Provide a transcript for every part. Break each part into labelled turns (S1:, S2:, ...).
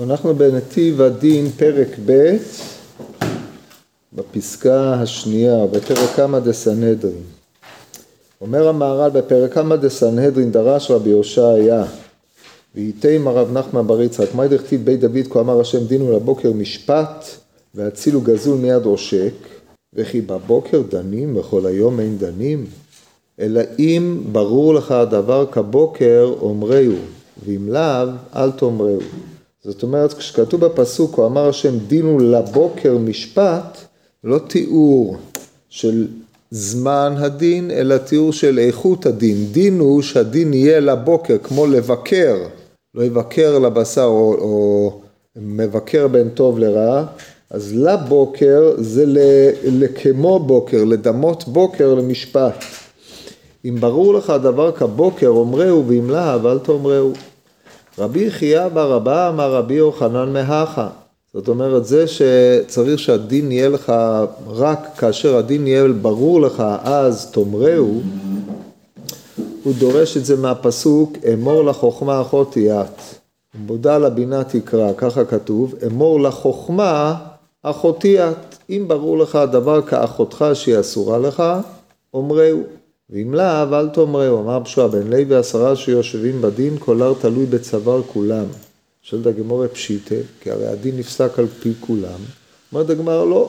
S1: אנחנו בנתיב הדין פרק ב' בפסקה השנייה, בפרק כמה דסנהדרין. אומר המהר"ל בפרק כמה דסנהדרין דרש רבי הושעיה וייתם הרב נחמן בר יצחק מה דכתיב בית דוד כה אמר השם דינו לבוקר משפט והצילו גזול מיד עושק וכי בבוקר דנים וכל היום אין דנים אלא אם ברור לך הדבר כבוקר אומרהו ואם לאו אל תאמרהו זאת אומרת, כשכתוב בפסוק, הוא אמר השם דינו לבוקר משפט, לא תיאור של זמן הדין, אלא תיאור של איכות הדין. דין הוא שהדין יהיה לבוקר, כמו לבקר, לא יבקר לבשר או, או מבקר בין טוב לרע, אז לבוקר זה לכמו בוקר, לדמות בוקר למשפט. אם ברור לך הדבר כבוקר, אומרהו, ואם לאו, אל תאמרהו. רבי חייא בר אבא אמר רבי יוחנן מהכה. זאת אומרת, זה שצריך שהדין יהיה לך רק כאשר הדין יהיה ברור לך, אז תאמרהו, הוא דורש את זה מהפסוק, אמור לחוכמה אחותיית. מודע לבינה תקרא, ככה כתוב, אמור לחוכמה אחותיית. אם ברור לך הדבר כאחותך שהיא אסורה לך, אומרהו. ואם לאו, אל תאמרהו, אמר פשועה, בן לוי עשרה שיושבים בדין, כל הר תלוי בצוואר כולם. שואלת הגמורה פשיטה, כי הרי הדין נפסק על פי כולם. אומרת הגמרא, לא,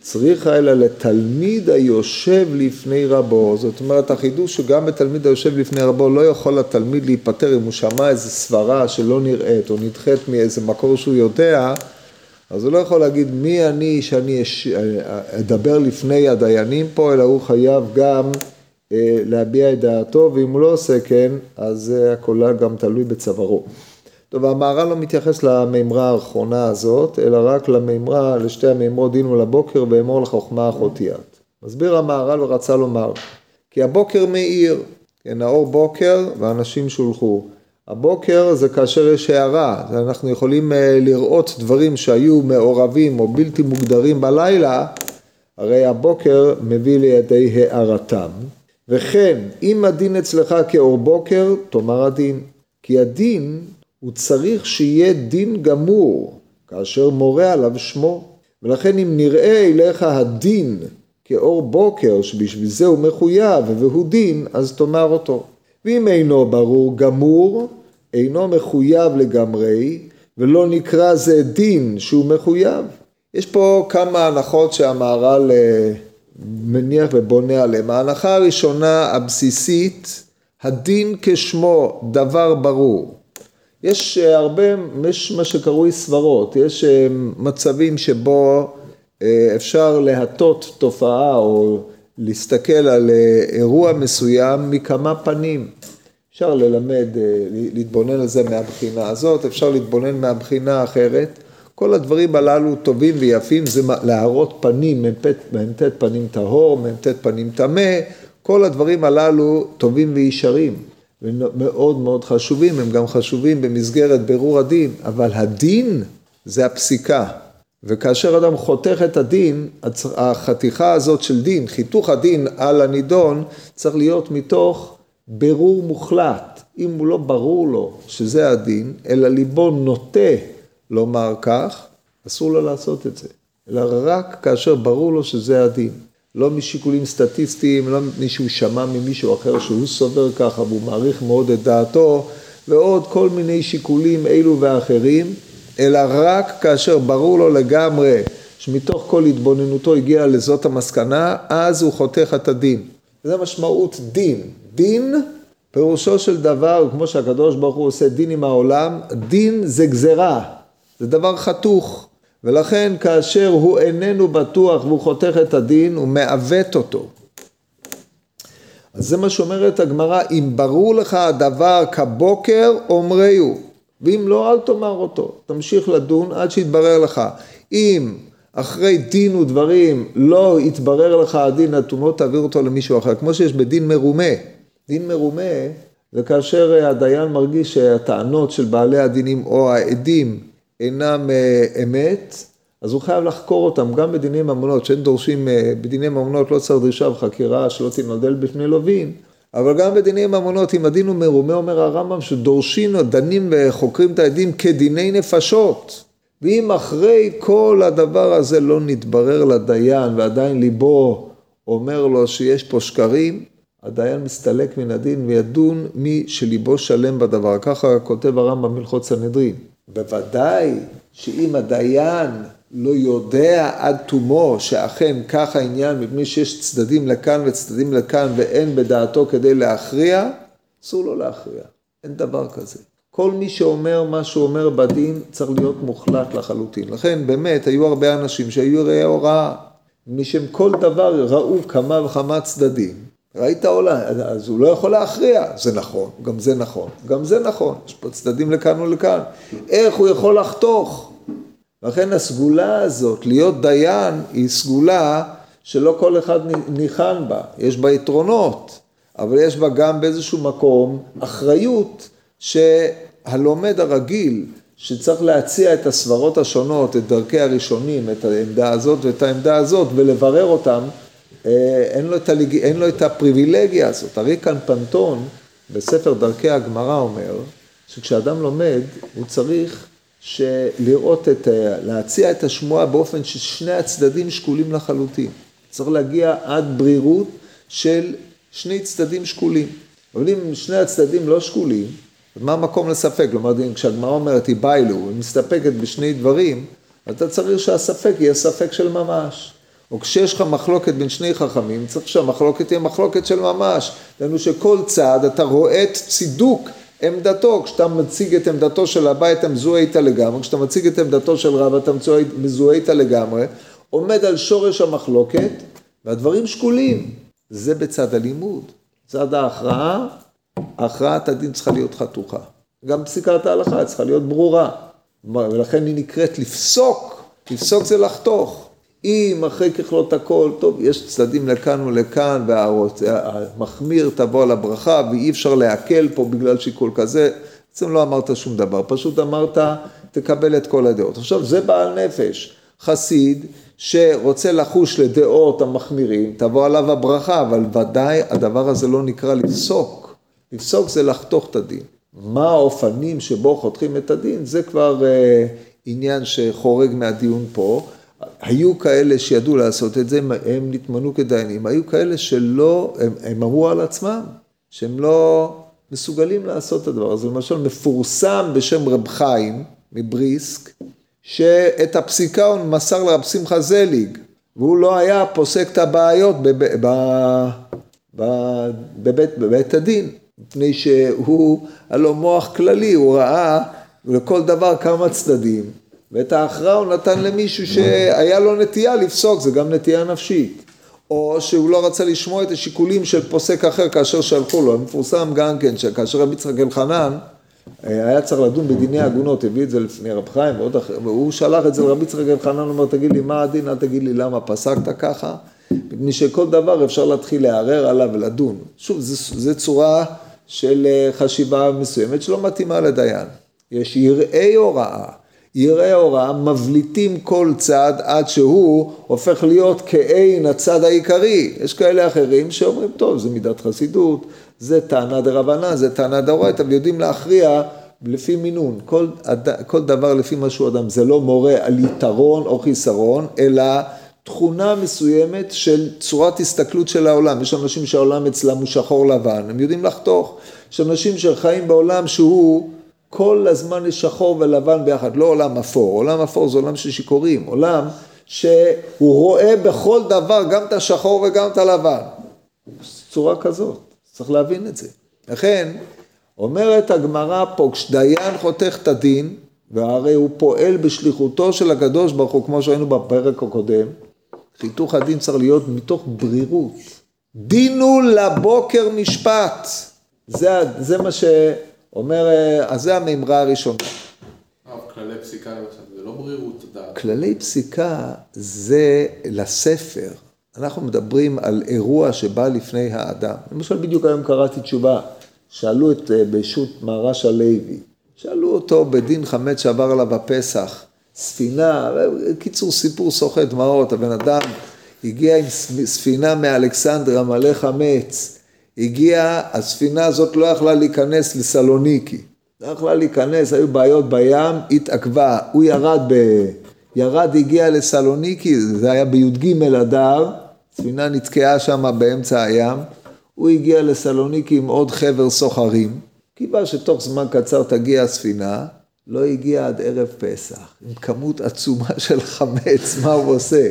S1: צריך אלא לתלמיד היושב לפני רבו. זאת אומרת, החידוש שגם בתלמיד היושב לפני רבו לא יכול התלמיד להיפטר אם הוא שמע איזה סברה שלא נראית או נדחית מאיזה מקור שהוא יודע, אז הוא לא יכול להגיד מי אני שאני אדבר לפני הדיינים פה, אלא הוא חייב גם להביע את דעתו, ואם הוא לא עושה כן, אז הכל גם תלוי בצווארו. טוב, המהר"ל לא מתייחס למימרה האחרונה הזאת, אלא רק למימרה, לשתי המימרות דינו לבוקר ואמור לחוכמה אחותיית. מסביר המהר"ל ורצה לומר, כי הבוקר מאיר, כן, האור בוקר ואנשים שולחו. הבוקר זה כאשר יש הערה, אנחנו יכולים אה, לראות דברים שהיו מעורבים או בלתי מוגדרים בלילה, הרי הבוקר מביא לידי הערתם. וכן, אם הדין אצלך כאור בוקר, תאמר הדין. כי הדין, הוא צריך שיהיה דין גמור, כאשר מורה עליו שמו. ולכן אם נראה אליך הדין כאור בוקר, שבשביל זה הוא מחויב והוא דין, אז תאמר אותו. ואם אינו ברור גמור, אינו מחויב לגמרי, ולא נקרא זה דין שהוא מחויב. יש פה כמה הנחות שהמהר"ל אה, מניח ובונה עליהם. ההנחה הראשונה הבסיסית, הדין כשמו דבר ברור. יש אה, הרבה, יש מה שקרוי סברות, יש אה, מצבים שבו אה, אפשר להטות תופעה או להסתכל על אירוע מסוים מכמה פנים. אפשר ללמד, להתבונן על זה מהבחינה הזאת, אפשר להתבונן מהבחינה האחרת. כל הדברים הללו טובים ויפים, זה להראות פנים, מ"ט פנים טהור, מ"ט פנים טמא, כל הדברים הללו טובים וישרים, ומאוד מאוד חשובים, הם גם חשובים במסגרת בירור הדין, אבל הדין זה הפסיקה. וכאשר אדם חותך את הדין, החתיכה הזאת של דין, חיתוך הדין על הנידון, צריך להיות מתוך בירור מוחלט. אם הוא לא ברור לו שזה הדין, אלא ליבו נוטה לומר כך, אסור לו לעשות את זה, אלא רק כאשר ברור לו שזה הדין. לא משיקולים סטטיסטיים, לא מפני שהוא שמע ממישהו אחר שהוא סובר ככה והוא מעריך מאוד את דעתו, ועוד כל מיני שיקולים אלו ואחרים, אלא רק כאשר ברור לו לגמרי שמתוך כל התבוננותו הגיע לזאת המסקנה, אז הוא חותך את הדין. זה משמעות דין. דין, פירושו של דבר, כמו שהקדוש ברוך הוא עושה דין עם העולם, דין זה גזרה. זה דבר חתוך, ולכן כאשר הוא איננו בטוח והוא חותך את הדין, הוא מעוות אותו. אז זה מה שאומרת הגמרא, אם ברור לך הדבר כבוקר, אומרהו, ואם לא, אל תאמר אותו. תמשיך לדון עד שיתברר לך. אם אחרי דין ודברים לא יתברר לך הדין הטומאות, תעביר אותו למישהו אחר. כמו שיש בדין מרומה. דין מרומה זה כאשר הדיין מרגיש שהטענות של בעלי הדינים או העדים אינם אה, אמת, אז הוא חייב לחקור אותם, גם בדיני ממונות, שאין דורשים, אה, בדיני ממונות לא צריך דרישה וחקירה שלא תנדל בפני לווין, אבל גם בדיני ממונות, אם הדין הוא מרומה, אומר הרמב"ם, שדורשים, דנים וחוקרים את העדים כדיני נפשות. ואם אחרי כל הדבר הזה לא נתברר לדיין ועדיין ליבו אומר לו שיש פה שקרים, הדיין מסתלק מן הדין וידון מי שליבו שלם בדבר. ככה כותב הרמב"ם מלכות סנהדרין. בוודאי שאם הדיין לא יודע עד תומו שאכן כך העניין, מפני שיש צדדים לכאן וצדדים לכאן ואין בדעתו כדי להכריע, אסור לו להכריע. אין דבר כזה. כל מי שאומר מה שהוא אומר בדין צריך להיות מוחלט לחלוטין. לכן באמת היו הרבה אנשים שהיו ראי הוראה, משם כל דבר ראו כמה וכמה צדדים. ראית עולה, אז הוא לא יכול להכריע, זה נכון, גם זה נכון, גם זה נכון, יש פה צדדים לכאן ולכאן. איך הוא יכול לחתוך? לכן הסגולה הזאת, להיות דיין, היא סגולה שלא כל אחד ניחן בה, יש בה יתרונות, אבל יש בה גם באיזשהו מקום אחריות שהלומד הרגיל, שצריך להציע את הסברות השונות, את דרכי הראשונים, את העמדה הזאת ואת העמדה הזאת, ולברר אותם, אין לו, הלג... אין לו את הפריבילגיה הזאת. הרי כאן פנטון, בספר דרכי הגמרא אומר, שכשאדם לומד, הוא צריך לראות את, להציע את השמועה באופן ששני הצדדים שקולים לחלוטין. צריך להגיע עד ברירות של שני צדדים שקולים. אבל אם שני הצדדים לא שקולים, אז מה המקום לספק? כלומר, כשהגמרא אומרת היא ביילו, היא מסתפקת בשני דברים, אתה צריך שהספק יהיה ספק של ממש. או כשיש לך מחלוקת בין שני חכמים, צריך שהמחלוקת תהיה מחלוקת של ממש. דהיינו שכל צד אתה רואה את צידוק עמדתו, כשאתה מציג את עמדתו של הבית אתה מזוהה איתה לגמרי, כשאתה מציג את עמדתו של רב אתה מזוהה איתה לגמרי, עומד על שורש המחלוקת והדברים שקולים. זה בצד הלימוד. צד ההכרעה, הכרעת הדין צריכה להיות חתוכה. גם פסיקת ההלכה צריכה להיות ברורה. ולכן היא נקראת לפסוק, לפסוק זה לחתוך. אם אחרי ככלות הכל, טוב, יש צדדים לכאן ולכאן, והמחמיר תבוא על הברכה, ואי אפשר להקל פה בגלל שיקול כזה, בעצם לא אמרת שום דבר, פשוט אמרת, תקבל את כל הדעות. עכשיו, זה בעל נפש, חסיד, שרוצה לחוש לדעות המחמירים, תבוא עליו הברכה, אבל ודאי הדבר הזה לא נקרא לפסוק. לפסוק זה לחתוך את הדין. מה האופנים שבו חותכים את הדין, זה כבר אה, עניין שחורג מהדיון פה. היו כאלה שידעו לעשות את זה, הם נתמנו כדיינים, היו כאלה שלא, הם, הם אמרו על עצמם, שהם לא מסוגלים לעשות את הדבר הזה. למשל, מפורסם בשם רב חיים מבריסק, שאת הפסיקה הוא מסר לרב שמחה זליג, והוא לא היה פוסק את הבעיות בב, ב, ב, בבית, בבית הדין, מפני שהוא, לו מוח כללי, הוא ראה לכל דבר כמה צדדים. ואת ההכרעה הוא נתן למישהו שהיה לו נטייה לפסוק, זה גם נטייה נפשית. או שהוא לא רצה לשמוע את השיקולים של פוסק אחר כאשר שלחו לו. מפורסם גם כן שכאשר רבי יצחק אלחנן אה, היה צריך לדון בדיני עגונות, הביא את זה לפני רב חיים ועוד אחר, והוא שלח את זה לרבי יצחק אלחנן, הוא אומר, תגיד לי מה הדין, אל תגיד לי למה פסקת ככה, מפני שכל דבר אפשר להתחיל לערער עליו ולדון. שוב, זו צורה של אה, חשיבה מסוימת שלא מתאימה לדיין. יש יראי הוראה. יראי הוראה מבליטים כל צד עד שהוא הופך להיות כעין הצד העיקרי. יש כאלה אחרים שאומרים, טוב, זה מידת חסידות, זה טענה דרבנן, זה טענה דאורייתא, יודעים להכריע לפי מינון. כל, כל דבר לפי מה שהוא אדם, זה לא מורה על יתרון או חיסרון, אלא תכונה מסוימת של צורת הסתכלות של העולם. יש אנשים שהעולם אצלם הוא שחור לבן, הם יודעים לחתוך. יש אנשים שחיים בעולם שהוא... כל הזמן יש שחור ולבן ביחד, לא עולם אפור, עולם אפור זה עולם של שיכורים, עולם שהוא רואה בכל דבר גם את השחור וגם את הלבן. צורה כזאת, צריך להבין את זה. לכן, אומרת הגמרא פה, כשדיין חותך את הדין, והרי הוא פועל בשליחותו של הקדוש ברוך הוא, כמו שראינו בפרק הקודם, חיתוך הדין צריך להיות מתוך ברירות. דינו לבוקר משפט. זה, זה מה ש... אומר, אה, אז זה המימרה הראשונה.
S2: כללי פסיקה למשל, זה לא ברירות דעת.
S1: כללי פסיקה זה לספר. אנחנו מדברים על אירוע שבא לפני האדם. למשל, בדיוק היום קראתי תשובה. שאלו את אה, בשו"ת מהרש הלוי, שאלו אותו בדין חמץ שעבר עליו הפסח, ספינה, קיצור סיפור סוחט דמעות, הבן אדם הגיע עם ספינה מאלכסנדריה מלא חמץ, הגיעה, הספינה הזאת לא יכלה להיכנס לסלוניקי. לא יכלה להיכנס, היו בעיות בים, התעכבה. הוא ירד ב... ירד, הגיע לסלוניקי, זה היה בי"ג אדר, ספינה נתקעה שם באמצע הים. הוא הגיע לסלוניקי עם עוד חבר סוחרים. קיווה שתוך זמן קצר תגיע הספינה, לא הגיע עד ערב פסח, עם כמות עצומה של חמץ, מה הוא עושה?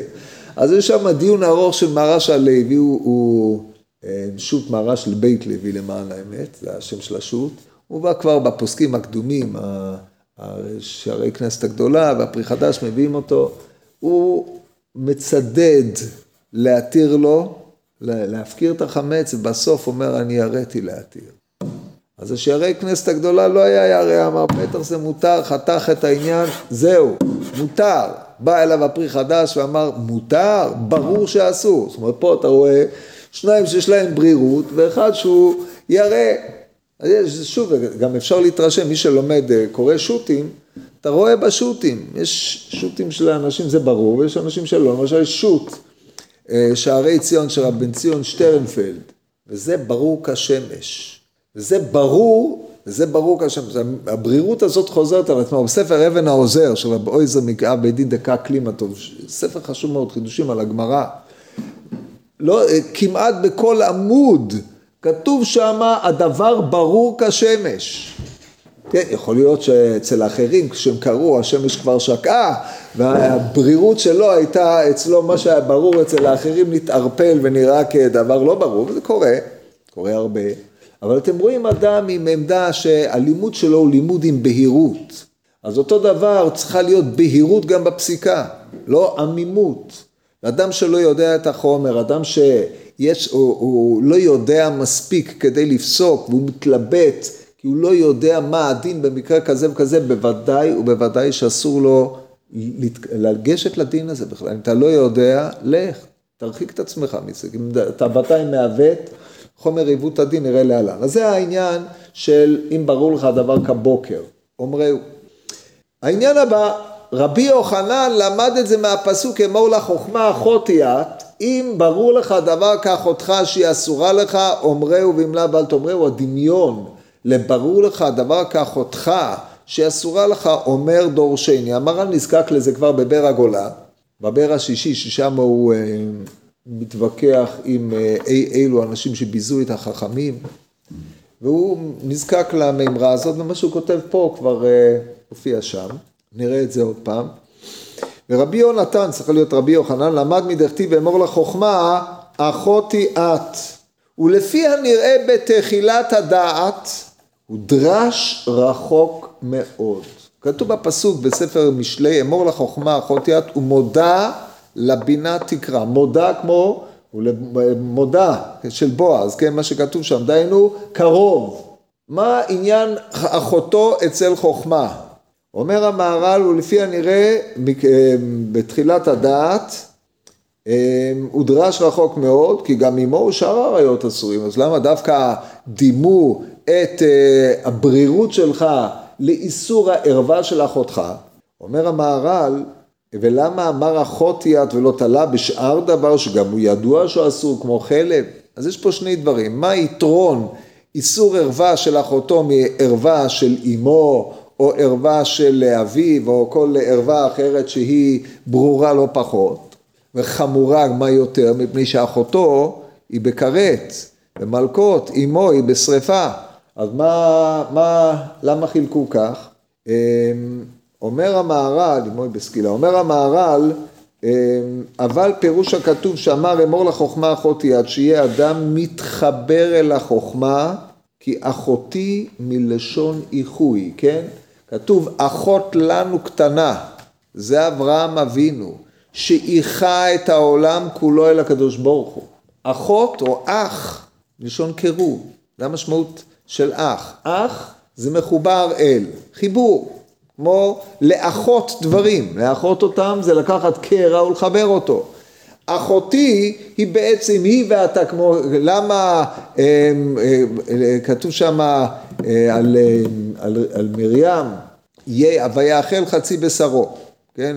S1: אז יש שם דיון ארוך של מרש הלוי, הוא, הוא שו"ת מרש של בית לוי למען האמת, זה השם של השו"ת. הוא בא כבר בפוסקים הקדומים, שערי כנסת הגדולה והפרי חדש מביאים אותו. הוא מצדד להתיר לו, להפקיר את החמץ, ובסוף אומר, אני יראתי להתיר. אז השערי כנסת הגדולה לא היה ירא, אמר בטח זה מותר, חתך את העניין, זהו, מותר. בא אליו הפרי חדש ואמר, מותר? ברור שאסור. זאת אומרת, פה אתה רואה שניים שיש להם ברירות, ואחד שהוא ירא. אז יש, שוב, גם אפשר להתרשם, מי שלומד, אה, קורא שו"תים, אתה רואה בשו"תים, יש שו"תים של האנשים, זה ברור, ויש אנשים שלא, למשל יש שו"ת, אה, שערי ציון של רב בן ציון שטרנפלד, וזה ברור כשמש. וזה ברור, וזה ברור כשם, הברירות הזאת חוזרת על עצמה, בספר אבן העוזר של רב אויזר מקרא בית דין דקה קלימטוב, ספר חשוב מאוד, חידושים על הגמרא, לא, כמעט בכל עמוד כתוב שם הדבר ברור כשמש. כן, יכול להיות שאצל האחרים כשהם קראו השמש כבר שקעה והברירות שלו הייתה אצלו מה שהיה ברור אצל האחרים נתערפל ונראה כדבר לא ברור וזה קורה, קורה הרבה אבל אתם רואים אדם עם עמדה שהלימוד שלו הוא לימוד עם בהירות. אז אותו דבר צריכה להיות בהירות גם בפסיקה, לא עמימות. אדם שלא יודע את החומר, אדם שיש, הוא, הוא לא יודע מספיק כדי לפסוק והוא מתלבט כי הוא לא יודע מה הדין במקרה כזה וכזה, בוודאי ובוודאי שאסור לו לגשת לדין הזה בכלל. אם אתה לא יודע, לך, תרחיק את עצמך מזה. אם אתה ודאי מעוות, חומר עיוות הדין נראה להלן. אז זה העניין של אם ברור לך הדבר כבוקר, אומרהו. העניין הבא, רבי יוחנן למד את זה מהפסוק אמור לחוכמה אחותי את, אם ברור לך דבר כאחותך שהיא אסורה לך, אומרהו ואם לאו אל תאמרהו, הדמיון לברור לך דבר כאחותך שהיא אסורה לך, אומר דורשני. המר"ן נזקק לזה כבר בבר הגולה, בבר השישי, ששם הוא אה, מתווכח עם אה, אי אילו אנשים שביזו את החכמים, והוא נזקק למימרה הזאת, ומה שהוא כותב פה כבר אה, הופיע שם, נראה את זה עוד פעם. ורבי יונתן, צריך להיות רבי יוחנן, למד מדכתיב ואמור לחוכמה, אחותי את. ולפי הנראה בתחילת הדעת, הוא דרש רחוק מאוד. כתוב בפסוק בספר משלי, אמור לחוכמה אחותי את, ומודה לבינה תקרא, מודה כמו, מודה של בועז, כן, מה שכתוב שם, דהיינו קרוב. מה עניין אחותו אצל חוכמה? אומר המהר"ל, ולפי הנראה אה, בתחילת הדעת, אה, הוא דרש רחוק מאוד, כי גם עמו הוא שאר האריות אסורים, אז למה דווקא דימו את אה, הברירות שלך לאיסור הערווה של אחותך? אומר המהר"ל, ולמה אמר אחותי את ולא תלה בשאר דבר שגם הוא ידוע שהוא אסור כמו חלב? אז יש פה שני דברים, מה יתרון איסור ערווה של אחותו מערווה של אמו או ערווה של אביו או כל ערווה אחרת שהיא ברורה לא פחות וחמורה מה יותר מפני שאחותו היא בכרת, במלקות, אמו היא בשריפה אז מה, מה, למה חילקו כך? אמ, אומר המהר"ל, לימוד בסקילה, אומר המהר"ל, אמ, אבל פירוש הכתוב שאמר אמור לחוכמה אחותי עד שיהיה אדם מתחבר אל החוכמה כי אחותי מלשון איחוי, כן? כתוב אחות לנו קטנה, זה אברהם אבינו, שאיחה את העולם כולו אל הקדוש ברוך הוא. אחות או אח, לשון קירוב, זה המשמעות של אח. אח זה מחובר אל, חיבור. כמו לאחות דברים, לאחות אותם זה לקחת קרע ולחבר אותו. אחותי היא בעצם היא ואתה כמו, למה אה, אה, כתוב שם אה, על, על, על מרים, יהיה ויאכל חצי בשרו, כן?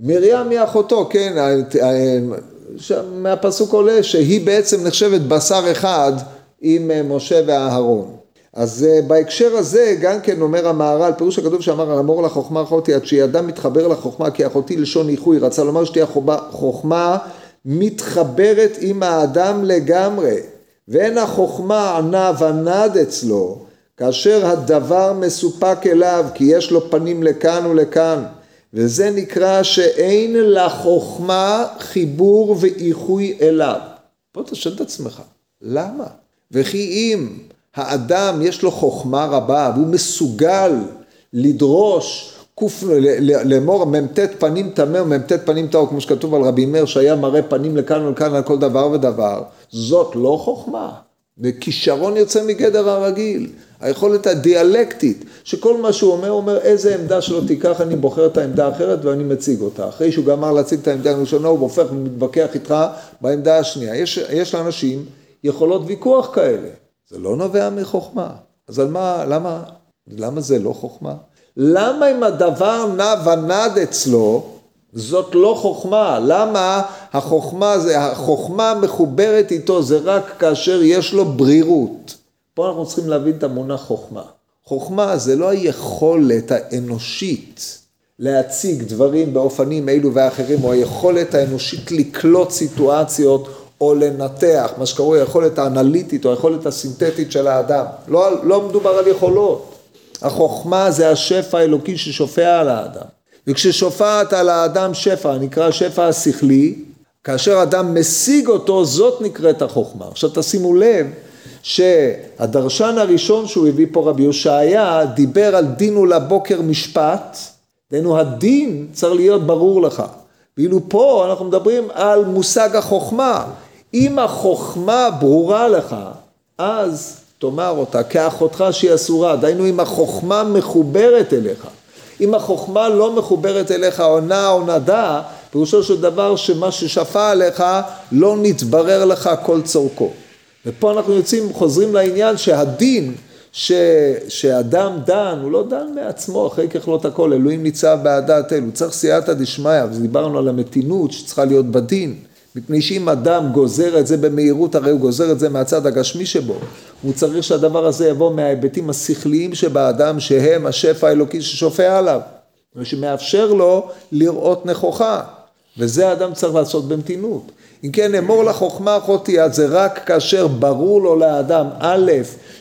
S1: מרים היא אחותו, כן? מהפסוק עולה שהיא בעצם נחשבת בשר אחד עם אה, משה ואהרון. אז אה, בהקשר הזה גם כן אומר המהר"ל, פירוש הכתוב שאמר אמור לחוכמה אחותי עד שידם מתחבר לחוכמה כי אחותי לשון איחוי, רצה לומר שתהיה חוכמה מתחברת עם האדם לגמרי, ואין החוכמה ענה ונד אצלו, כאשר הדבר מסופק אליו, כי יש לו פנים לכאן ולכאן, וזה נקרא שאין לחוכמה חיבור ואיחוי אליו. בוא תשאל את עצמך, למה? וכי אם האדם יש לו חוכמה רבה והוא מסוגל לדרוש לאמור מ"ט פנים טמא ומ"ט פנים טהור, כמו שכתוב על רבי מאיר שהיה מראה פנים לכאן ולכאן על כל דבר ודבר, זאת לא חוכמה. וכישרון יוצא מגדר הרגיל, היכולת הדיאלקטית, שכל מה שהוא אומר, הוא אומר איזה עמדה שלא תיקח, אני בוחר את העמדה האחרת ואני מציג אותה. אחרי שהוא גמר להציג את העמדה הראשונה, הוא הופך ומתווכח איתך בעמדה השנייה. יש, יש לאנשים יכולות ויכוח כאלה, זה לא נובע מחוכמה. אז על מה, למה, למה זה לא חוכמה? למה אם הדבר נע ונד אצלו, זאת לא חוכמה. למה החוכמה, זה, החוכמה מחוברת איתו זה רק כאשר יש לו ברירות. פה אנחנו צריכים להבין את המונח חוכמה. חוכמה זה לא היכולת האנושית להציג דברים באופנים אלו ואחרים, או היכולת האנושית לקלוט סיטואציות או לנתח, מה שקרוי היכולת האנליטית או היכולת הסינתטית של האדם. לא, לא מדובר על יכולות. החוכמה זה השפע האלוקי ששופע על האדם. וכששופעת על האדם שפע, נקרא שפע השכלי, כאשר אדם משיג אותו, זאת נקראת החוכמה. עכשיו תשימו לב שהדרשן הראשון שהוא הביא פה רבי יושעיה, דיבר על דין ולבוקר משפט, דהיינו הדין צריך להיות ברור לך. ואילו פה אנחנו מדברים על מושג החוכמה. אם החוכמה ברורה לך, אז תאמר אותה כאחותך שהיא אסורה, דהיינו אם החוכמה מחוברת אליך. אם החוכמה לא מחוברת אליך עונה או נדה, פירושו של דבר שמה ששפע עליך לא נתברר לך כל צורכו. ופה אנחנו יוצאים, חוזרים לעניין שהדין ש, שאדם דן, הוא לא דן מעצמו אחרי ככלות הכל, אלוהים ניצב בעדת אלו, צריך סייעתא דשמיא, ודיברנו על המתינות שצריכה להיות בדין. מפני שאם אדם גוזר את זה במהירות, הרי הוא גוזר את זה מהצד הגשמי שבו. הוא צריך שהדבר הזה יבוא מההיבטים השכליים שבאדם, שהם השפע האלוקי ששופע עליו, ושמאפשר לו לראות נכוחה. וזה האדם צריך לעשות במתינות. אם כן, אמור לחוכמה אחותי, אז זה רק כאשר ברור לו לאדם, א',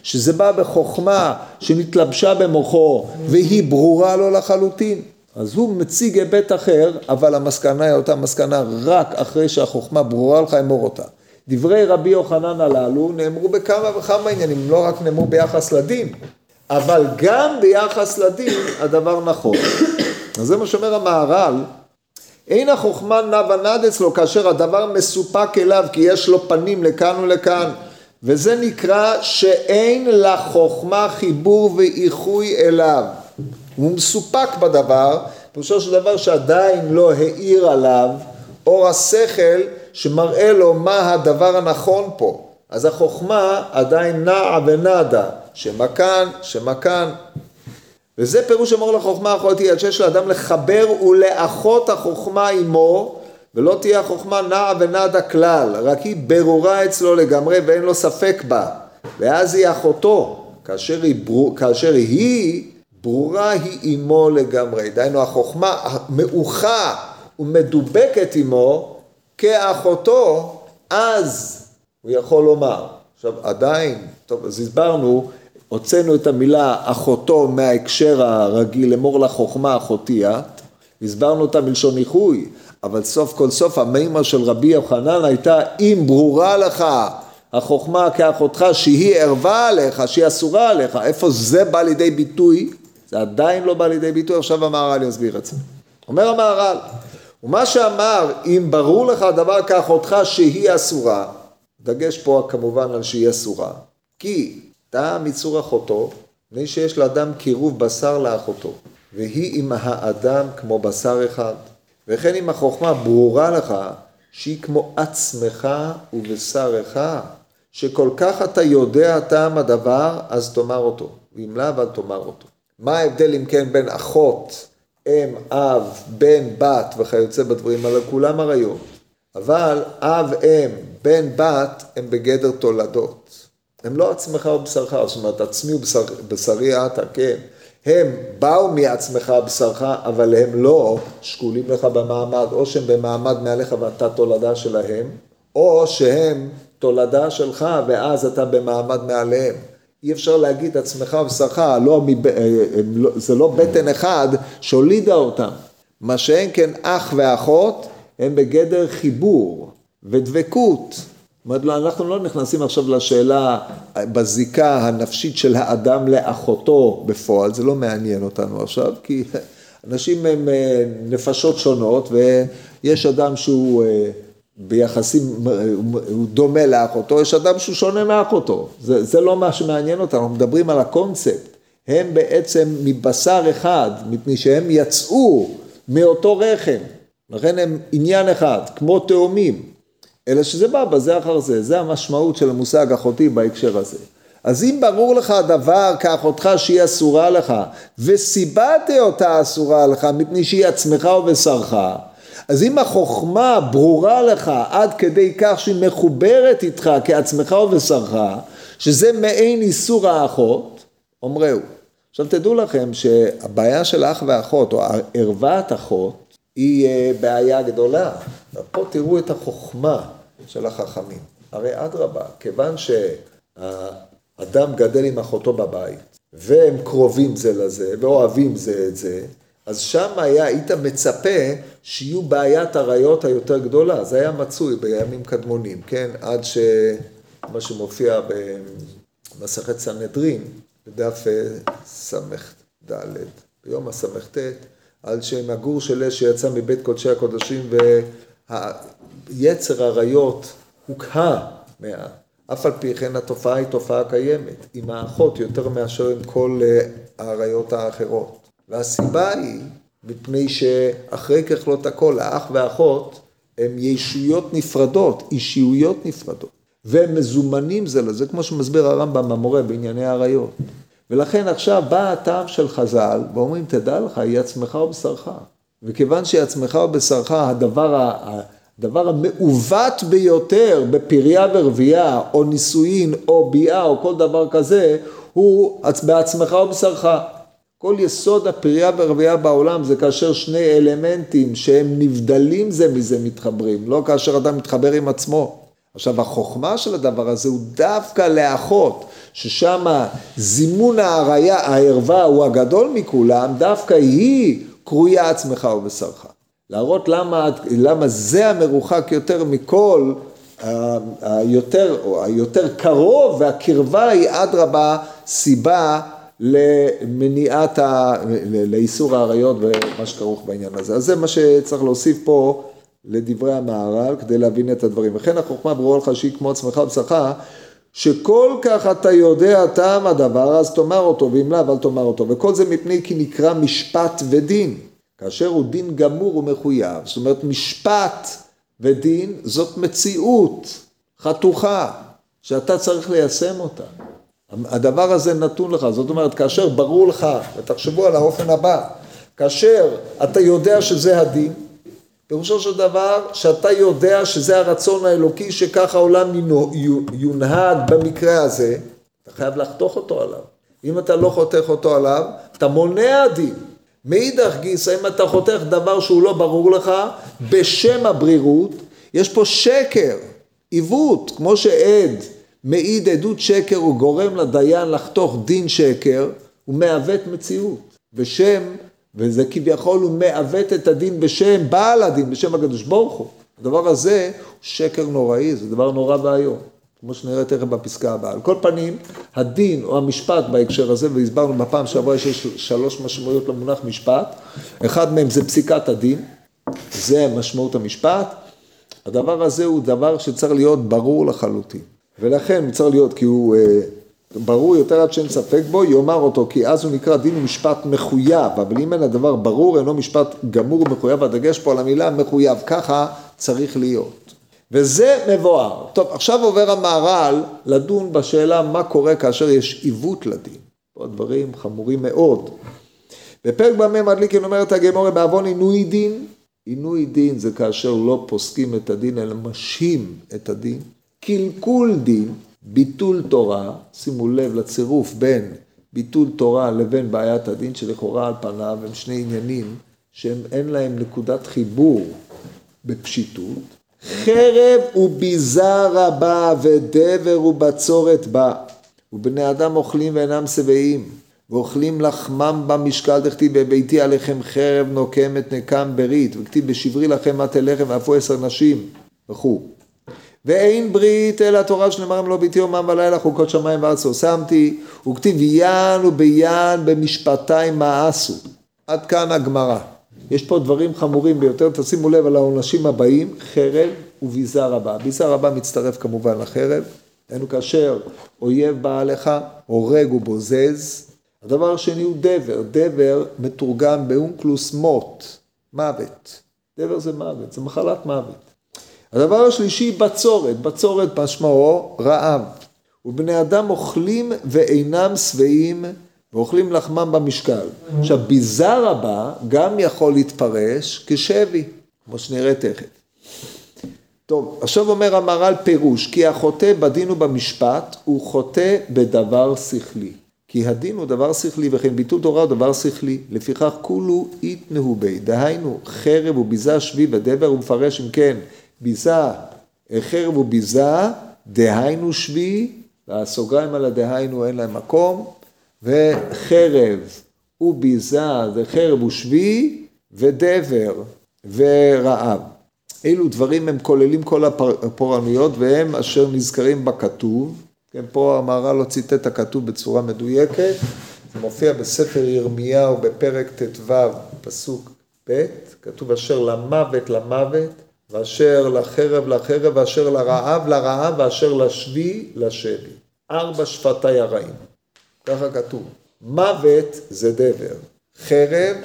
S1: שזה בא בחוכמה שנתלבשה במוחו והיא ברורה לו לחלוטין. אז הוא מציג היבט אחר, אבל המסקנה היא אותה מסקנה רק אחרי שהחוכמה ברורה לך, אמור אותה. דברי רבי יוחנן הללו נאמרו בכמה וכמה עניינים, לא רק נאמרו ביחס לדין, אבל גם ביחס לדין הדבר נכון. אז זה מה שאומר המהר"ל, אין החוכמה נע ונד אצלו כאשר הדבר מסופק אליו כי יש לו פנים לכאן ולכאן וזה נקרא שאין לחוכמה חיבור ואיחוי אליו הוא מסופק בדבר, פירושו של דבר שעדיין לא האיר עליו אור השכל שמראה לו מה הדבר הנכון פה. אז החוכמה עדיין נעה ונדה, שמה כאן, שמה כאן. וזה פירוש אמור לחוכמה אחותי, עד שיש לאדם לחבר ולאחות החוכמה עמו, ולא תהיה החוכמה נעה ונדה כלל, רק היא ברורה אצלו לגמרי ואין לו ספק בה. ואז היא אחותו, כאשר היא, בר... כאשר היא ברורה היא עמו לגמרי. דהיינו החוכמה מאוחה ומדובקת עמו כאחותו, אז הוא יכול לומר. עכשיו עדיין, טוב אז הסברנו, הוצאנו את המילה אחותו מההקשר הרגיל, אמור לחוכמה אחותי את, הסברנו אותה מלשון איחוי, אבל סוף כל סוף המימה של רבי יוחנן הייתה אם ברורה לך החוכמה כאחותך שהיא ערבה עליך, שהיא אסורה עליך, איפה זה בא לידי ביטוי? זה עדיין לא בא לידי ביטוי, עכשיו המהר"ל יסביר את זה. אומר המהר"ל, ומה שאמר, אם ברור לך דבר כאחותך שהיא אסורה, דגש פה כמובן על שהיא אסורה, כי טעם ייצור אחותו, מי שיש לאדם קירוב בשר לאחותו, והיא עם האדם כמו בשר אחד, וכן אם החוכמה ברורה לך שהיא כמו עצמך ובשר אחד, שכל כך אתה יודע טעם הדבר, אז תאמר אותו, ואם לאו, אל תאמר אותו. מה ההבדל אם כן בין אחות, אם, אב, בן, בת וכיוצא בדברים האלה, כולם עריות. אבל אב, אם, בן, בת, הם בגדר תולדות. הם לא עצמך ובשרך, זאת אומרת, עצמי ובשרי אתה, כן. הם באו מעצמך ובשרך, אבל הם לא שקולים לך במעמד, או שהם במעמד מעליך ואתה תולדה שלהם, או שהם תולדה שלך ואז אתה במעמד מעליהם. אי אפשר להגיד עצמך ובשרך, לא, לא, זה לא בטן אחד שהולידה אותם. מה שאין כן אח ואחות הם בגדר חיבור ודבקות. אומרת, אנחנו לא נכנסים עכשיו לשאלה בזיקה הנפשית של האדם לאחותו בפועל, זה לא מעניין אותנו עכשיו, כי אנשים הם אה, נפשות שונות ויש אדם שהוא אה, ביחסים, הוא דומה לאחותו, יש אדם שהוא שונה מאחותו, זה, זה לא מה שמעניין אותנו, אנחנו מדברים על הקונספט, הם בעצם מבשר אחד, מפני שהם יצאו מאותו רחם, לכן הם עניין אחד, כמו תאומים, אלא שזה בא בזה אחר זה, זה המשמעות של המושג אחותי בהקשר הזה. אז אם ברור לך הדבר כאחותך שהיא אסורה לך, וסיבתי אותה אסורה לך מפני שהיא עצמך ובשרך, אז אם החוכמה ברורה לך עד כדי כך שהיא מחוברת איתך כעצמך ובשרך, שזה מעין איסור האחות, אומרהו. עכשיו תדעו לכם שהבעיה של אח ואחות, או ערוות אחות, היא אה, בעיה גדולה. פה תראו את החוכמה של החכמים. הרי אדרבה, כיוון שהאדם גדל עם אחותו בבית, והם קרובים זה לזה, ואוהבים זה את זה, אז שם היה, היית מצפה שיהיו בעיית עריות היותר גדולה, זה היה מצוי בימים קדמונים, כן? עד שמה שמופיע במסכת סנהדרין, בדף ס"ד, ביום הס"ט, על שם הגור של אש שיצא מבית קודשי הקודשים ויצר עריות הוקהה מה... אף על פי כן התופעה היא תופעה קיימת, עם האחות יותר מאשר עם כל אה, האריות האחרות. והסיבה היא, מפני שאחרי ככלות הכל, האח והאחות הם ישויות נפרדות, אישיויות נפרדות, והם מזומנים זה לזה, כמו שמסביר הרמב"ם המורה בענייני עריות. ולכן עכשיו בא הטעם של חז"ל, ואומרים, תדע לך, היא עצמך ובשרך. וכיוון שהיא עצמך ובשרך, הדבר, הדבר המעוות ביותר בפריה ורבייה, או נישואין, או ביאה, או כל דבר כזה, הוא בעצמך ובשרך. כל יסוד הפריה והרבייה בעולם זה כאשר שני אלמנטים שהם נבדלים זה מזה מתחברים, לא כאשר אדם מתחבר עם עצמו. עכשיו החוכמה של הדבר הזה הוא דווקא לאחות, ששם זימון העריה, הערווה הוא הגדול מכולם, דווקא היא קרויה עצמך ובשרך. להראות למה, למה זה המרוחק יותר מכל, היותר, או היותר קרוב והקרבה היא אדרבה סיבה למניעת, ה... לאיסור האריות ומה שכרוך בעניין הזה. אז זה מה שצריך להוסיף פה לדברי המהר"ל כדי להבין את הדברים. וכן החוכמה ברורה לך שהיא כמו עצמך ובשרך, שכל כך אתה יודע טעם הדבר, אז תאמר אותו, ואם לאו אל תאמר אותו. וכל זה מפני כי נקרא משפט ודין, כאשר הוא דין גמור ומחויב. זאת אומרת, משפט ודין זאת מציאות חתוכה, שאתה צריך ליישם אותה. הדבר הזה נתון לך, זאת אומרת, כאשר ברור לך, ותחשבו על האופן הבא, כאשר אתה יודע שזה הדין, פירושו של דבר שאתה יודע שזה הרצון האלוקי שככה העולם יונהג במקרה הזה, אתה חייב לחתוך אותו עליו. אם אתה לא חותך אותו עליו, אתה מונע דין. מאידך גיסא, אם אתה חותך דבר שהוא לא ברור לך, בשם הברירות, יש פה שקר, עיוות, כמו שעד מעיד עדות שקר, הוא גורם לדיין לחתוך דין שקר, הוא מעוות מציאות. בשם, וזה כביכול הוא מעוות את הדין בשם בעל הדין, בשם הקדוש ברוך הוא. הדבר הזה הוא שקר נוראי, זה דבר נורא ואיום. כמו שנראה תכף בפסקה הבאה. על כל פנים, הדין או המשפט בהקשר הזה, והסברנו בפעם שעברה שיש שלוש משמעויות למונח משפט, אחד מהם זה פסיקת הדין, זה משמעות המשפט. הדבר הזה הוא דבר שצריך להיות ברור לחלוטין. ולכן הוא צריך להיות, כי הוא אה, ברור יותר עד שאין ספק בו, יאמר אותו, כי אז הוא נקרא דין ומשפט מחויב, אבל אם אין הדבר ברור, אינו משפט גמור ומחויב, הדגש פה על המילה מחויב, ככה צריך להיות. וזה מבואר. טוב, עכשיו עובר המהר"ל לדון בשאלה מה קורה כאשר יש עיוות לדין. פה דברים חמורים מאוד. בפרק במה מדליקין אומרת הגמורה בעוון עינוי דין. עינוי דין זה כאשר לא פוסקים את הדין אלא משהים את הדין. קלקול דין, ביטול תורה, שימו לב לצירוף בין ביטול תורה לבין בעיית הדין, שלכאורה על פניו הם שני עניינים שהם אין להם נקודת חיבור בפשיטות. חרב וביזה רבה ודבר ובצורת בה, ובני אדם אוכלים ואינם שבעים, ואוכלים לחמם במשקל, דכתיב בביתי עליכם חרב נוקמת נקם ברית, וכתיב בשברי לכם מטה לחם ואפו עשר נשים, וכו'. ואין ברית אלא תורה שנאמרם לא ביתי יומם ולילה חוקות שמיים וארץ לא שמתי וכתיב יען וביען במשפטי מאסו עד כאן הגמרא. יש פה דברים חמורים ביותר תשימו לב על העונשים הבאים חרב וביזה רבה ביזה רבה מצטרף כמובן לחרב. היינו כאשר אויב בא עליך הורג ובוזז. הדבר השני הוא דבר. דבר מתורגם באונקלוס מוט מוות. דבר זה מוות זה מחלת מוות הדבר השלישי, בצורת. בצורת משמעו רעב. ובני אדם אוכלים ואינם שבעים ואוכלים לחמם במשקל. עכשיו, ביזה רבה גם יכול להתפרש כשבי, כמו שנראה תכף. טוב, עכשיו אומר המהר"ל פירוש, כי החוטא בדין ובמשפט הוא חוטא בדבר שכלי. כי הדין הוא דבר שכלי וכן ביטול תורה הוא דבר שכלי, לפיכך כולו איתנהו בי, דהיינו חרב וביזה שבי ודבר ומפרש אם כן ביזה, חרב וביזה, דהיינו שבי, והסוגריים על הדהיינו אין להם מקום, וחרב וביזה זה חרב ושבי, ודבר ורעב. אילו דברים הם כוללים כל הפורענויות והם אשר נזכרים בכתוב. כן, פה המהר"ל לא ציטט את הכתוב בצורה מדויקת, זה מופיע בספר ירמיהו בפרק ט"ו, פסוק ב', כתוב אשר למוות למוות, ואשר לחרב לחרב, ואשר לרעב לרעב, ואשר לשבי לשבי. ארבע שפתי הרעים. ככה כתוב. מוות זה דבר. חרב,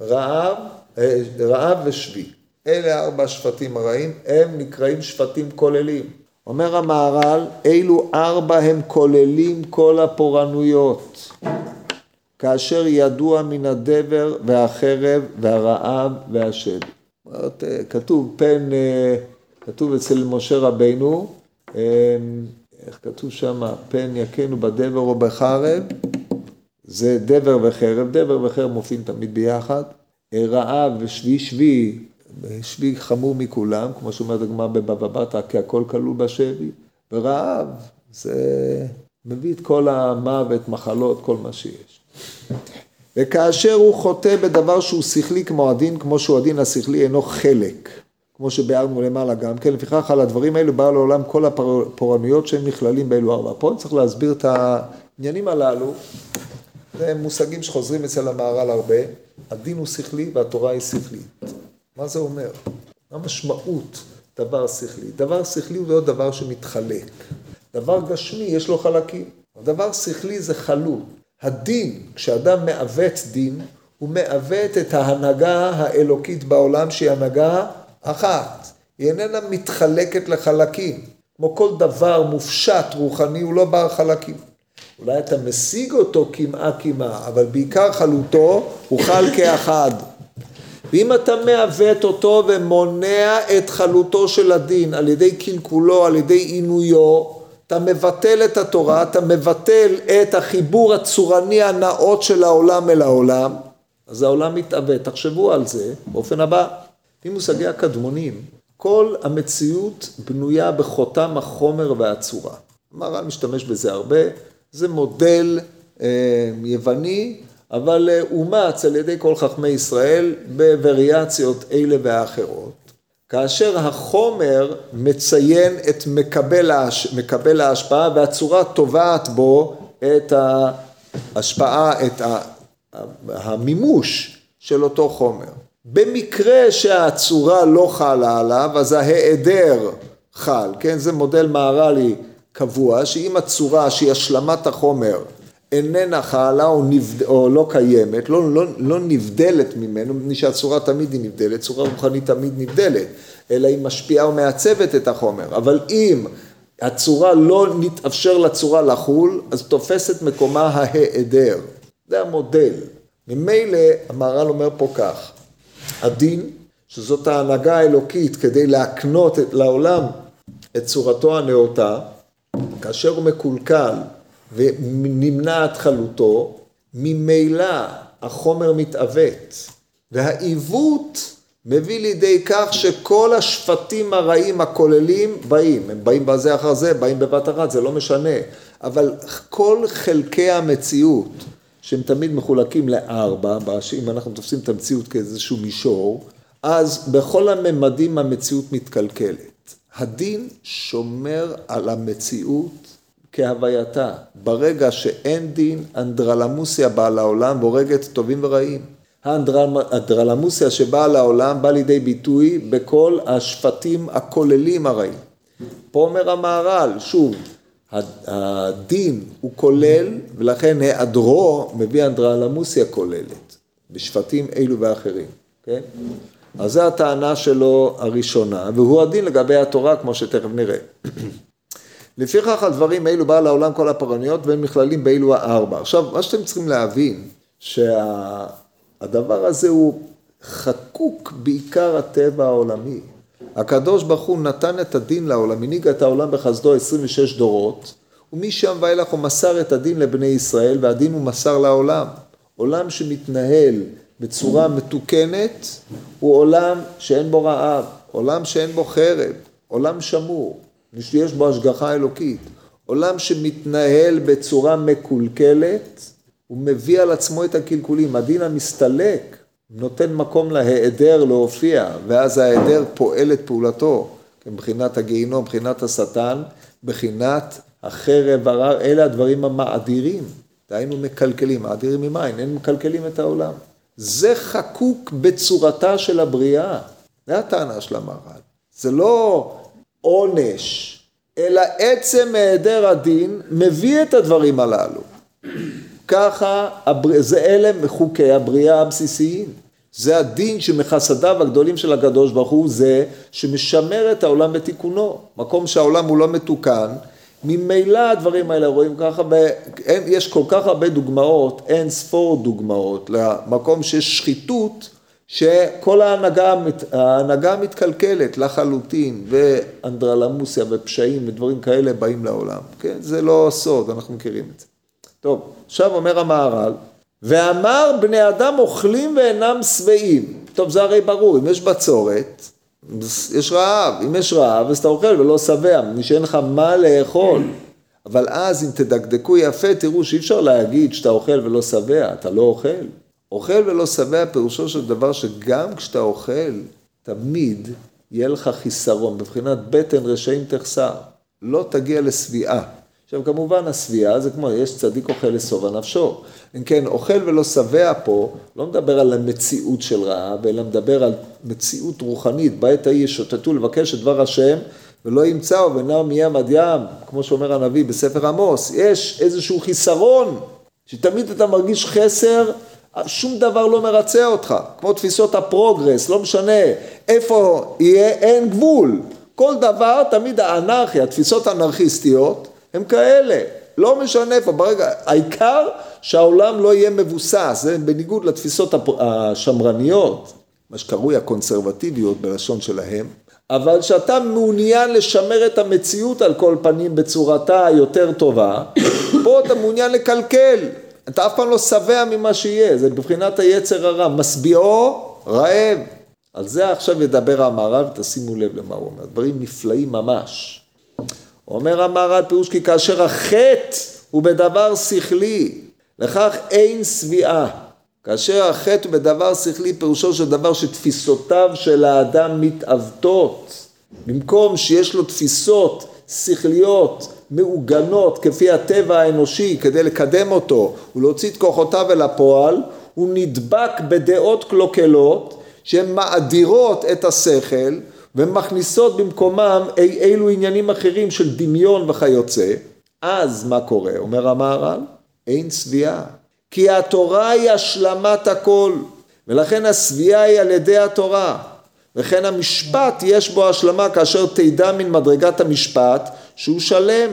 S1: רעב, אה, רעב ושבי. אלה ארבע השפטים הרעים, הם נקראים שפטים כוללים. אומר המהר"ל, אילו ארבע הם כוללים כל הפורענויות. כאשר ידוע מן הדבר והחרב והרעב והשבי. אה, כתוב פן, אה, כתוב אצל משה רבינו, אה, איך כתוב שם, פן יכנו בדבר או בחרב, זה דבר וחרב, דבר וחרב מופיעים תמיד ביחד, רעב ושבי שבי, שבי חמור מכולם, כמו שאומרת הגמרא בבבא בתרא, כי הכל כלול בשבי, ורעב זה מביא את כל המוות, מחלות, כל מה שיש. וכאשר הוא חוטא בדבר שהוא שכלי כמו הדין, כמו שהוא הדין השכלי אינו חלק, כמו שביארנו למעלה גם כן, לפיכך על הדברים האלו בא לעולם כל הפורענויות שהם נכללים באלו ארבע. פה צריך להסביר את העניינים הללו, זה מושגים שחוזרים אצל המהר"ל הרבה, הדין הוא שכלי והתורה היא שכלית. מה זה אומר? מה משמעות דבר שכלי? דבר שכלי הוא לא דבר שמתחלק. דבר גשמי יש לו חלקים. דבר שכלי זה חלול. הדין, כשאדם מעוות דין, הוא מעוות את ההנהגה האלוקית בעולם שהיא הנהגה אחת. היא איננה מתחלקת לחלקים. כמו כל דבר מופשט רוחני הוא לא בר חלקים. אולי אתה משיג אותו קמעה קמעה, אבל בעיקר חלוטו הוא חל כאחד. ואם אתה מעוות אותו ומונע את חלוטו של הדין על ידי קלקולו, על ידי עינויו, אתה מבטל את התורה, אתה מבטל את החיבור הצורני הנאות של העולם אל העולם, אז העולם מתעוות. תחשבו על זה באופן הבא. לפי מושגי הקדמונים, כל המציאות בנויה בחותם החומר והצורה. המהר"ל משתמש בזה הרבה, זה מודל אה, יווני, אבל אה, אומץ על ידי כל חכמי ישראל בווריאציות אלה ואחרות. כאשר החומר מציין את מקבל, ההש... מקבל ההשפעה והצורה טובעת בו את ההשפעה, את המימוש של אותו חומר. במקרה שהצורה לא חלה עליו, אז ההיעדר חל, כן? זה מודל מהר"לי קבוע, שאם הצורה שהיא השלמת החומר איננה חלה או, נבד... או לא קיימת, לא, לא, לא נבדלת ממנו, מפני שהצורה תמיד היא נבדלת, צורה רוחנית תמיד נבדלת, אלא היא משפיעה ומעצבת את החומר. אבל אם הצורה לא נתאפשר לצורה לחול, אז תופס את מקומה ההיעדר. זה המודל. ממילא המהר"ל אומר פה כך, הדין, שזאת ההנהגה האלוקית כדי להקנות לעולם את צורתו הנאותה, כאשר הוא מקולקל ונמנעת חלוטו, ממילא החומר מתעוות, והעיוות מביא לידי כך שכל השפטים הרעים הכוללים באים, הם באים בזה אחר זה, באים בבת אחת, זה לא משנה, אבל כל חלקי המציאות, שהם תמיד מחולקים לארבע, אם אנחנו תופסים את המציאות כאיזשהו מישור, אז בכל הממדים המציאות מתקלקלת. הדין שומר על המציאות כהווייתה. ברגע שאין דין, אנדרלמוסיה באה לעולם והורגת טובים ורעים. האנדרלמוסיה שבאה לעולם באה לידי ביטוי בכל השפטים הכוללים הרעים. פה אומר המהר"ל, שוב, הדין הוא כולל ולכן היעדרו מביא אנדרלמוסיה כוללת בשפטים אלו ואחרים, כן? אז זו הטענה שלו הראשונה, והוא הדין לגבי התורה כמו שתכף נראה. לפיכך הדברים אלו בא לעולם כל הפרעניות והם נכללים באלו הארבע. עכשיו, מה שאתם צריכים להבין, שהדבר הזה הוא חקוק בעיקר הטבע העולמי. הקדוש ברוך הוא נתן את הדין לעולם, הנהיג את העולם בחסדו 26 דורות, ומשם ואילך הוא מסר את הדין לבני ישראל, והדין הוא מסר לעולם. עולם שמתנהל בצורה מתוקנת הוא עולם שאין בו רעב, עולם שאין בו חרב, עולם שמור. שיש בו השגחה אלוקית. עולם שמתנהל בצורה מקולקלת, הוא מביא על עצמו את הקלקולים. הדין המסתלק נותן מקום להיעדר להופיע, ואז ההיעדר פועל את פעולתו, מבחינת הגיהינום, מבחינת השטן, מבחינת החרב הרע, אלה הדברים המאדירים. דהיינו מקלקלים, מאדירים ממים, אין מקלקלים את העולם. זה חקוק בצורתה של הבריאה. זה הטענה של המהר"ל. זה לא עונש, אלא עצם היעדר הדין מביא את הדברים הללו. ככה, זה אלה חוקי הבריאה הבסיסיים. זה הדין שמחסדיו הגדולים של הקדוש ברוך הוא זה שמשמר את העולם בתיקונו. מקום שהעולם הוא לא מתוקן, ממילא הדברים האלה רואים ככה, יש כל כך הרבה דוגמאות, אין ספור דוגמאות למקום שיש שחיתות שכל ההנהגה, ההנהגה מתקלקלת לחלוטין, ואנדרלמוסיה ופשעים ודברים כאלה באים לעולם, כן? זה לא סוד, אנחנו מכירים את זה. טוב, עכשיו אומר המהר"ל, ואמר בני אדם אוכלים ואינם שבעים. טוב, זה הרי ברור, אם יש בצורת, יש רעב, אם יש רעב אז אתה אוכל ולא שבע, מי שאין לך מה לאכול. אבל אז אם תדקדקו יפה, תראו שאי אפשר להגיד שאתה אוכל ולא שבע, אתה לא אוכל. אוכל ולא שבע פירושו של דבר שגם כשאתה אוכל, תמיד יהיה לך חיסרון, בבחינת בטן רשעים תחסר, לא תגיע לשביעה. עכשיו כמובן השביעה זה כמו, יש צדיק אוכל לשובע נפשו. אם כן, אוכל ולא שבע פה, לא מדבר על המציאות של רעב, אלא מדבר על מציאות רוחנית, בעת ההיא ישוטטו לבקש את דבר השם, ולא ימצאו ונער מים עד ים, כמו שאומר הנביא בספר עמוס, יש איזשהו חיסרון, שתמיד אתה מרגיש חסר שום דבר לא מרצה אותך, כמו תפיסות הפרוגרס, לא משנה איפה יהיה, אין גבול. כל דבר, תמיד האנרכיה, התפיסות האנרכיסטיות, הם כאלה. לא משנה איפה, ברגע, העיקר שהעולם לא יהיה מבוסס, זה בניגוד לתפיסות השמרניות, מה שקרוי הקונסרבטיביות בלשון שלהם, אבל שאתה מעוניין לשמר את המציאות על כל פנים בצורתה היותר טובה, פה אתה מעוניין לקלקל, אתה אף פעם לא שבע ממה שיהיה, זה בבחינת היצר הרע, משביעו רעב. על זה עכשיו ידבר המהר"ל, תשימו לב למה הוא אומר, דברים נפלאים ממש. אומר המהר"ל פירוש כי כאשר החטא הוא בדבר שכלי, לכך אין שביעה. כאשר החטא הוא בדבר שכלי, פירושו של דבר שתפיסותיו של האדם מתעוותות. במקום שיש לו תפיסות שכליות מעוגנות כפי הטבע האנושי כדי לקדם אותו ולהוציא את כוחותיו אל הפועל, הוא נדבק בדעות קלוקלות שהן מאדירות את השכל ומכניסות במקומם אי אילו עניינים אחרים של דמיון וכיוצא. אז מה קורה? אומר המהר"ל, אין שביעה. כי התורה היא השלמת הכל, ולכן השביעה היא על ידי התורה. וכן המשפט יש בו השלמה כאשר תדע מן מדרגת המשפט שהוא שלם.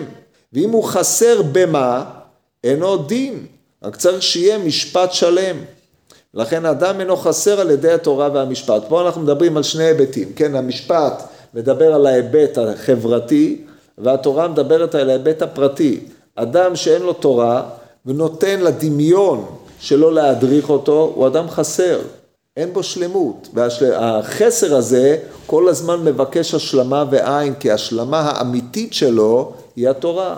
S1: ואם הוא חסר במה, אין עוד דין. רק צריך שיהיה משפט שלם. לכן אדם אינו חסר על ידי התורה והמשפט. פה אנחנו מדברים על שני היבטים, כן, המשפט מדבר על ההיבט החברתי, והתורה מדברת על ההיבט הפרטי. אדם שאין לו תורה ונותן לדמיון שלא להדריך אותו, הוא אדם חסר, אין בו שלמות. והחסר הזה כל הזמן מבקש השלמה ועין, כי ההשלמה האמיתית שלו היא התורה.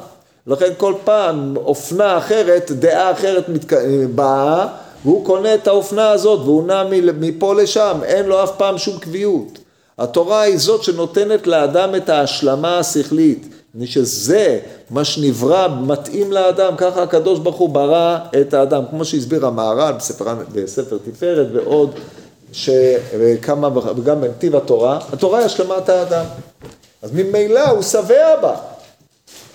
S1: לכן כל פעם אופנה אחרת, דעה אחרת מתק... באה, והוא קונה את האופנה הזאת והוא נע מפה לשם, אין לו אף פעם שום קביעות. התורה היא זאת שנותנת לאדם את ההשלמה השכלית, מפני שזה מה שנברא מתאים לאדם, ככה הקדוש ברוך הוא ברא את האדם, כמו שהסביר המהר"ל בספר, בספר תפארת ועוד, שכמה, וגם בנתיב התורה, התורה היא השלמת האדם, אז ממילא הוא שבע בה.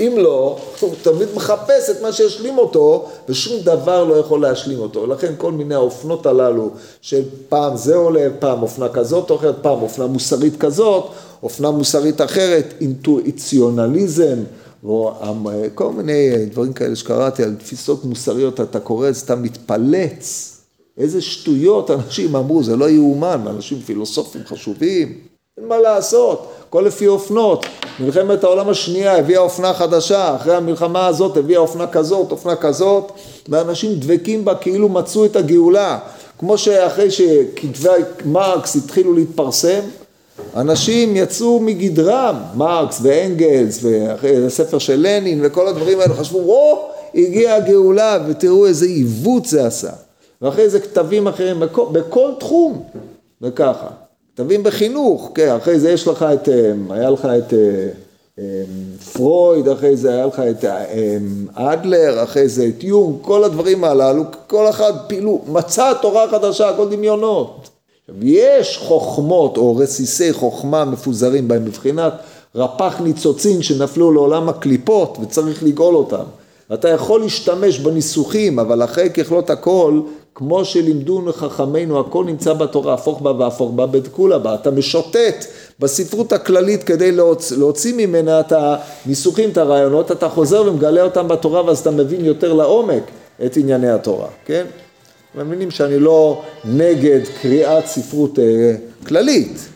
S1: אם לא, הוא תמיד מחפש את מה שישלים אותו, ושום דבר לא יכול להשלים אותו. ולכן כל מיני האופנות הללו, של פעם זה עולה, פעם אופנה כזאת או אחרת, פעם אופנה מוסרית כזאת, אופנה מוסרית אחרת, אינטואיציונליזם, כל מיני דברים כאלה שקראתי על תפיסות מוסריות, אתה קורא את זה, אתה מתפלץ. איזה שטויות אנשים אמרו, זה לא יאומן, אנשים פילוסופים חשובים, אין מה לעשות. הכל לפי אופנות. מלחמת העולם השנייה הביאה אופנה חדשה, אחרי המלחמה הזאת הביאה אופנה כזאת, אופנה כזאת, ואנשים דבקים בה כאילו מצאו את הגאולה. כמו שאחרי שכתבי מרקס התחילו להתפרסם, אנשים יצאו מגדרם, מרקס ואנגלס, ואחרי הספר של לנין וכל הדברים האלה, חשבו, או, הגיעה הגאולה, ותראו איזה עיוות זה עשה. ואחרי זה כתבים אחרים, בכל, בכל תחום, וככה. כתבים בחינוך, כן, אחרי זה יש לך את, אה, היה לך את אה, אה, פרויד, אחרי זה היה לך את אדלר, אחרי זה את יונג, כל הדברים הללו, כל אחד פילו, מצא תורה חדשה, הכל דמיונות. יש חוכמות או רסיסי חוכמה מפוזרים בהם מבחינת רפ"ח ניצוצין שנפלו לעולם הקליפות וצריך לגאול אותם. ואתה יכול להשתמש בניסוחים, אבל אחרי ככלות הכל, כמו שלימדונו חכמינו, הכל נמצא בתורה, הפוך בה והפוך בה בדקולה בה. אתה משוטט בספרות הכללית כדי להוציא, להוציא ממנה את הניסוחים, את הרעיונות, אתה חוזר ומגלה אותם בתורה ואז אתה מבין יותר לעומק את ענייני התורה, כן? מבינים שאני לא נגד קריאת ספרות אה, כללית,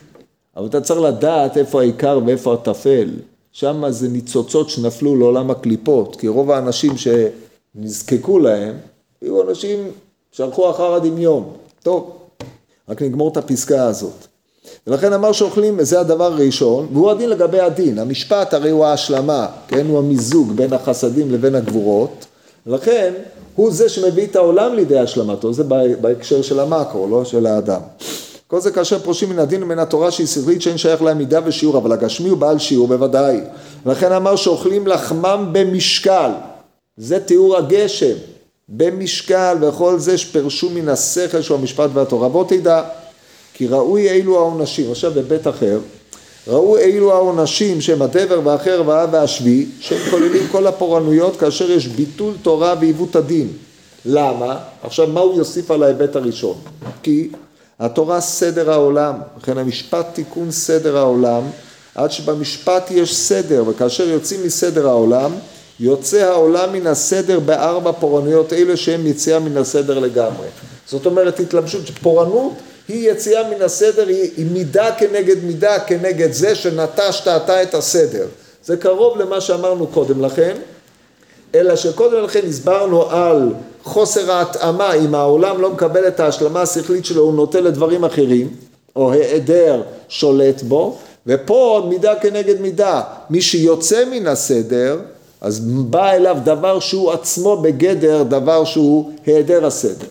S1: אבל אתה צריך לדעת איפה העיקר ואיפה הטפל. שם זה ניצוצות שנפלו לעולם הקליפות, כי רוב האנשים שנזקקו להם, היו אנשים שהלכו אחר הדמיון. טוב, רק נגמור את הפסקה הזאת. ולכן אמר שאוכלים, זה הדבר הראשון, והוא הדין לגבי הדין. המשפט הרי הוא ההשלמה, כן? הוא המיזוג בין החסדים לבין הגבורות, ולכן הוא זה שמביא את העולם לידי השלמתו, זה בהקשר של המקרו, לא של האדם. כל זה כאשר פרושים מן הדין ומן התורה שהיא סברית שאין שייך להם מידה ושיעור, אבל הגשמי הוא בעל שיעור בוודאי. ולכן אמר שאוכלים לחמם במשקל, זה תיאור הגשם, במשקל וכל זה שפרשו מן השכל שהוא המשפט והתורה. בוא תדע, כי ראוי אילו העונשים, עכשיו בבית אחר, ראו אילו העונשים שהם הדבר והאחר והאב והשביעי, שהם כוללים כל הפורענויות כאשר יש ביטול תורה ועיוות הדין. למה? עכשיו מה הוא יוסיף על ההיבט הראשון? כי התורה סדר העולם, לכן המשפט תיקון סדר העולם, עד שבמשפט יש סדר, וכאשר יוצאים מסדר העולם, יוצא העולם מן הסדר בארבע פורענויות אלה שהן יציאה מן הסדר לגמרי. זאת אומרת התלבשות, פורענות היא יציאה מן הסדר, היא, מידה כנגד מידה כנגד זה שנטשת אתה את הסדר. זה קרוב למה שאמרנו קודם לכן, אלא שקודם לכן הסברנו על חוסר ההתאמה, אם העולם לא מקבל את ההשלמה השכלית שלו, הוא נוטה לדברים אחרים, או היעדר שולט בו, ופה מידה כנגד מידה. מי שיוצא מן הסדר, אז בא אליו דבר שהוא עצמו בגדר דבר שהוא היעדר הסדר.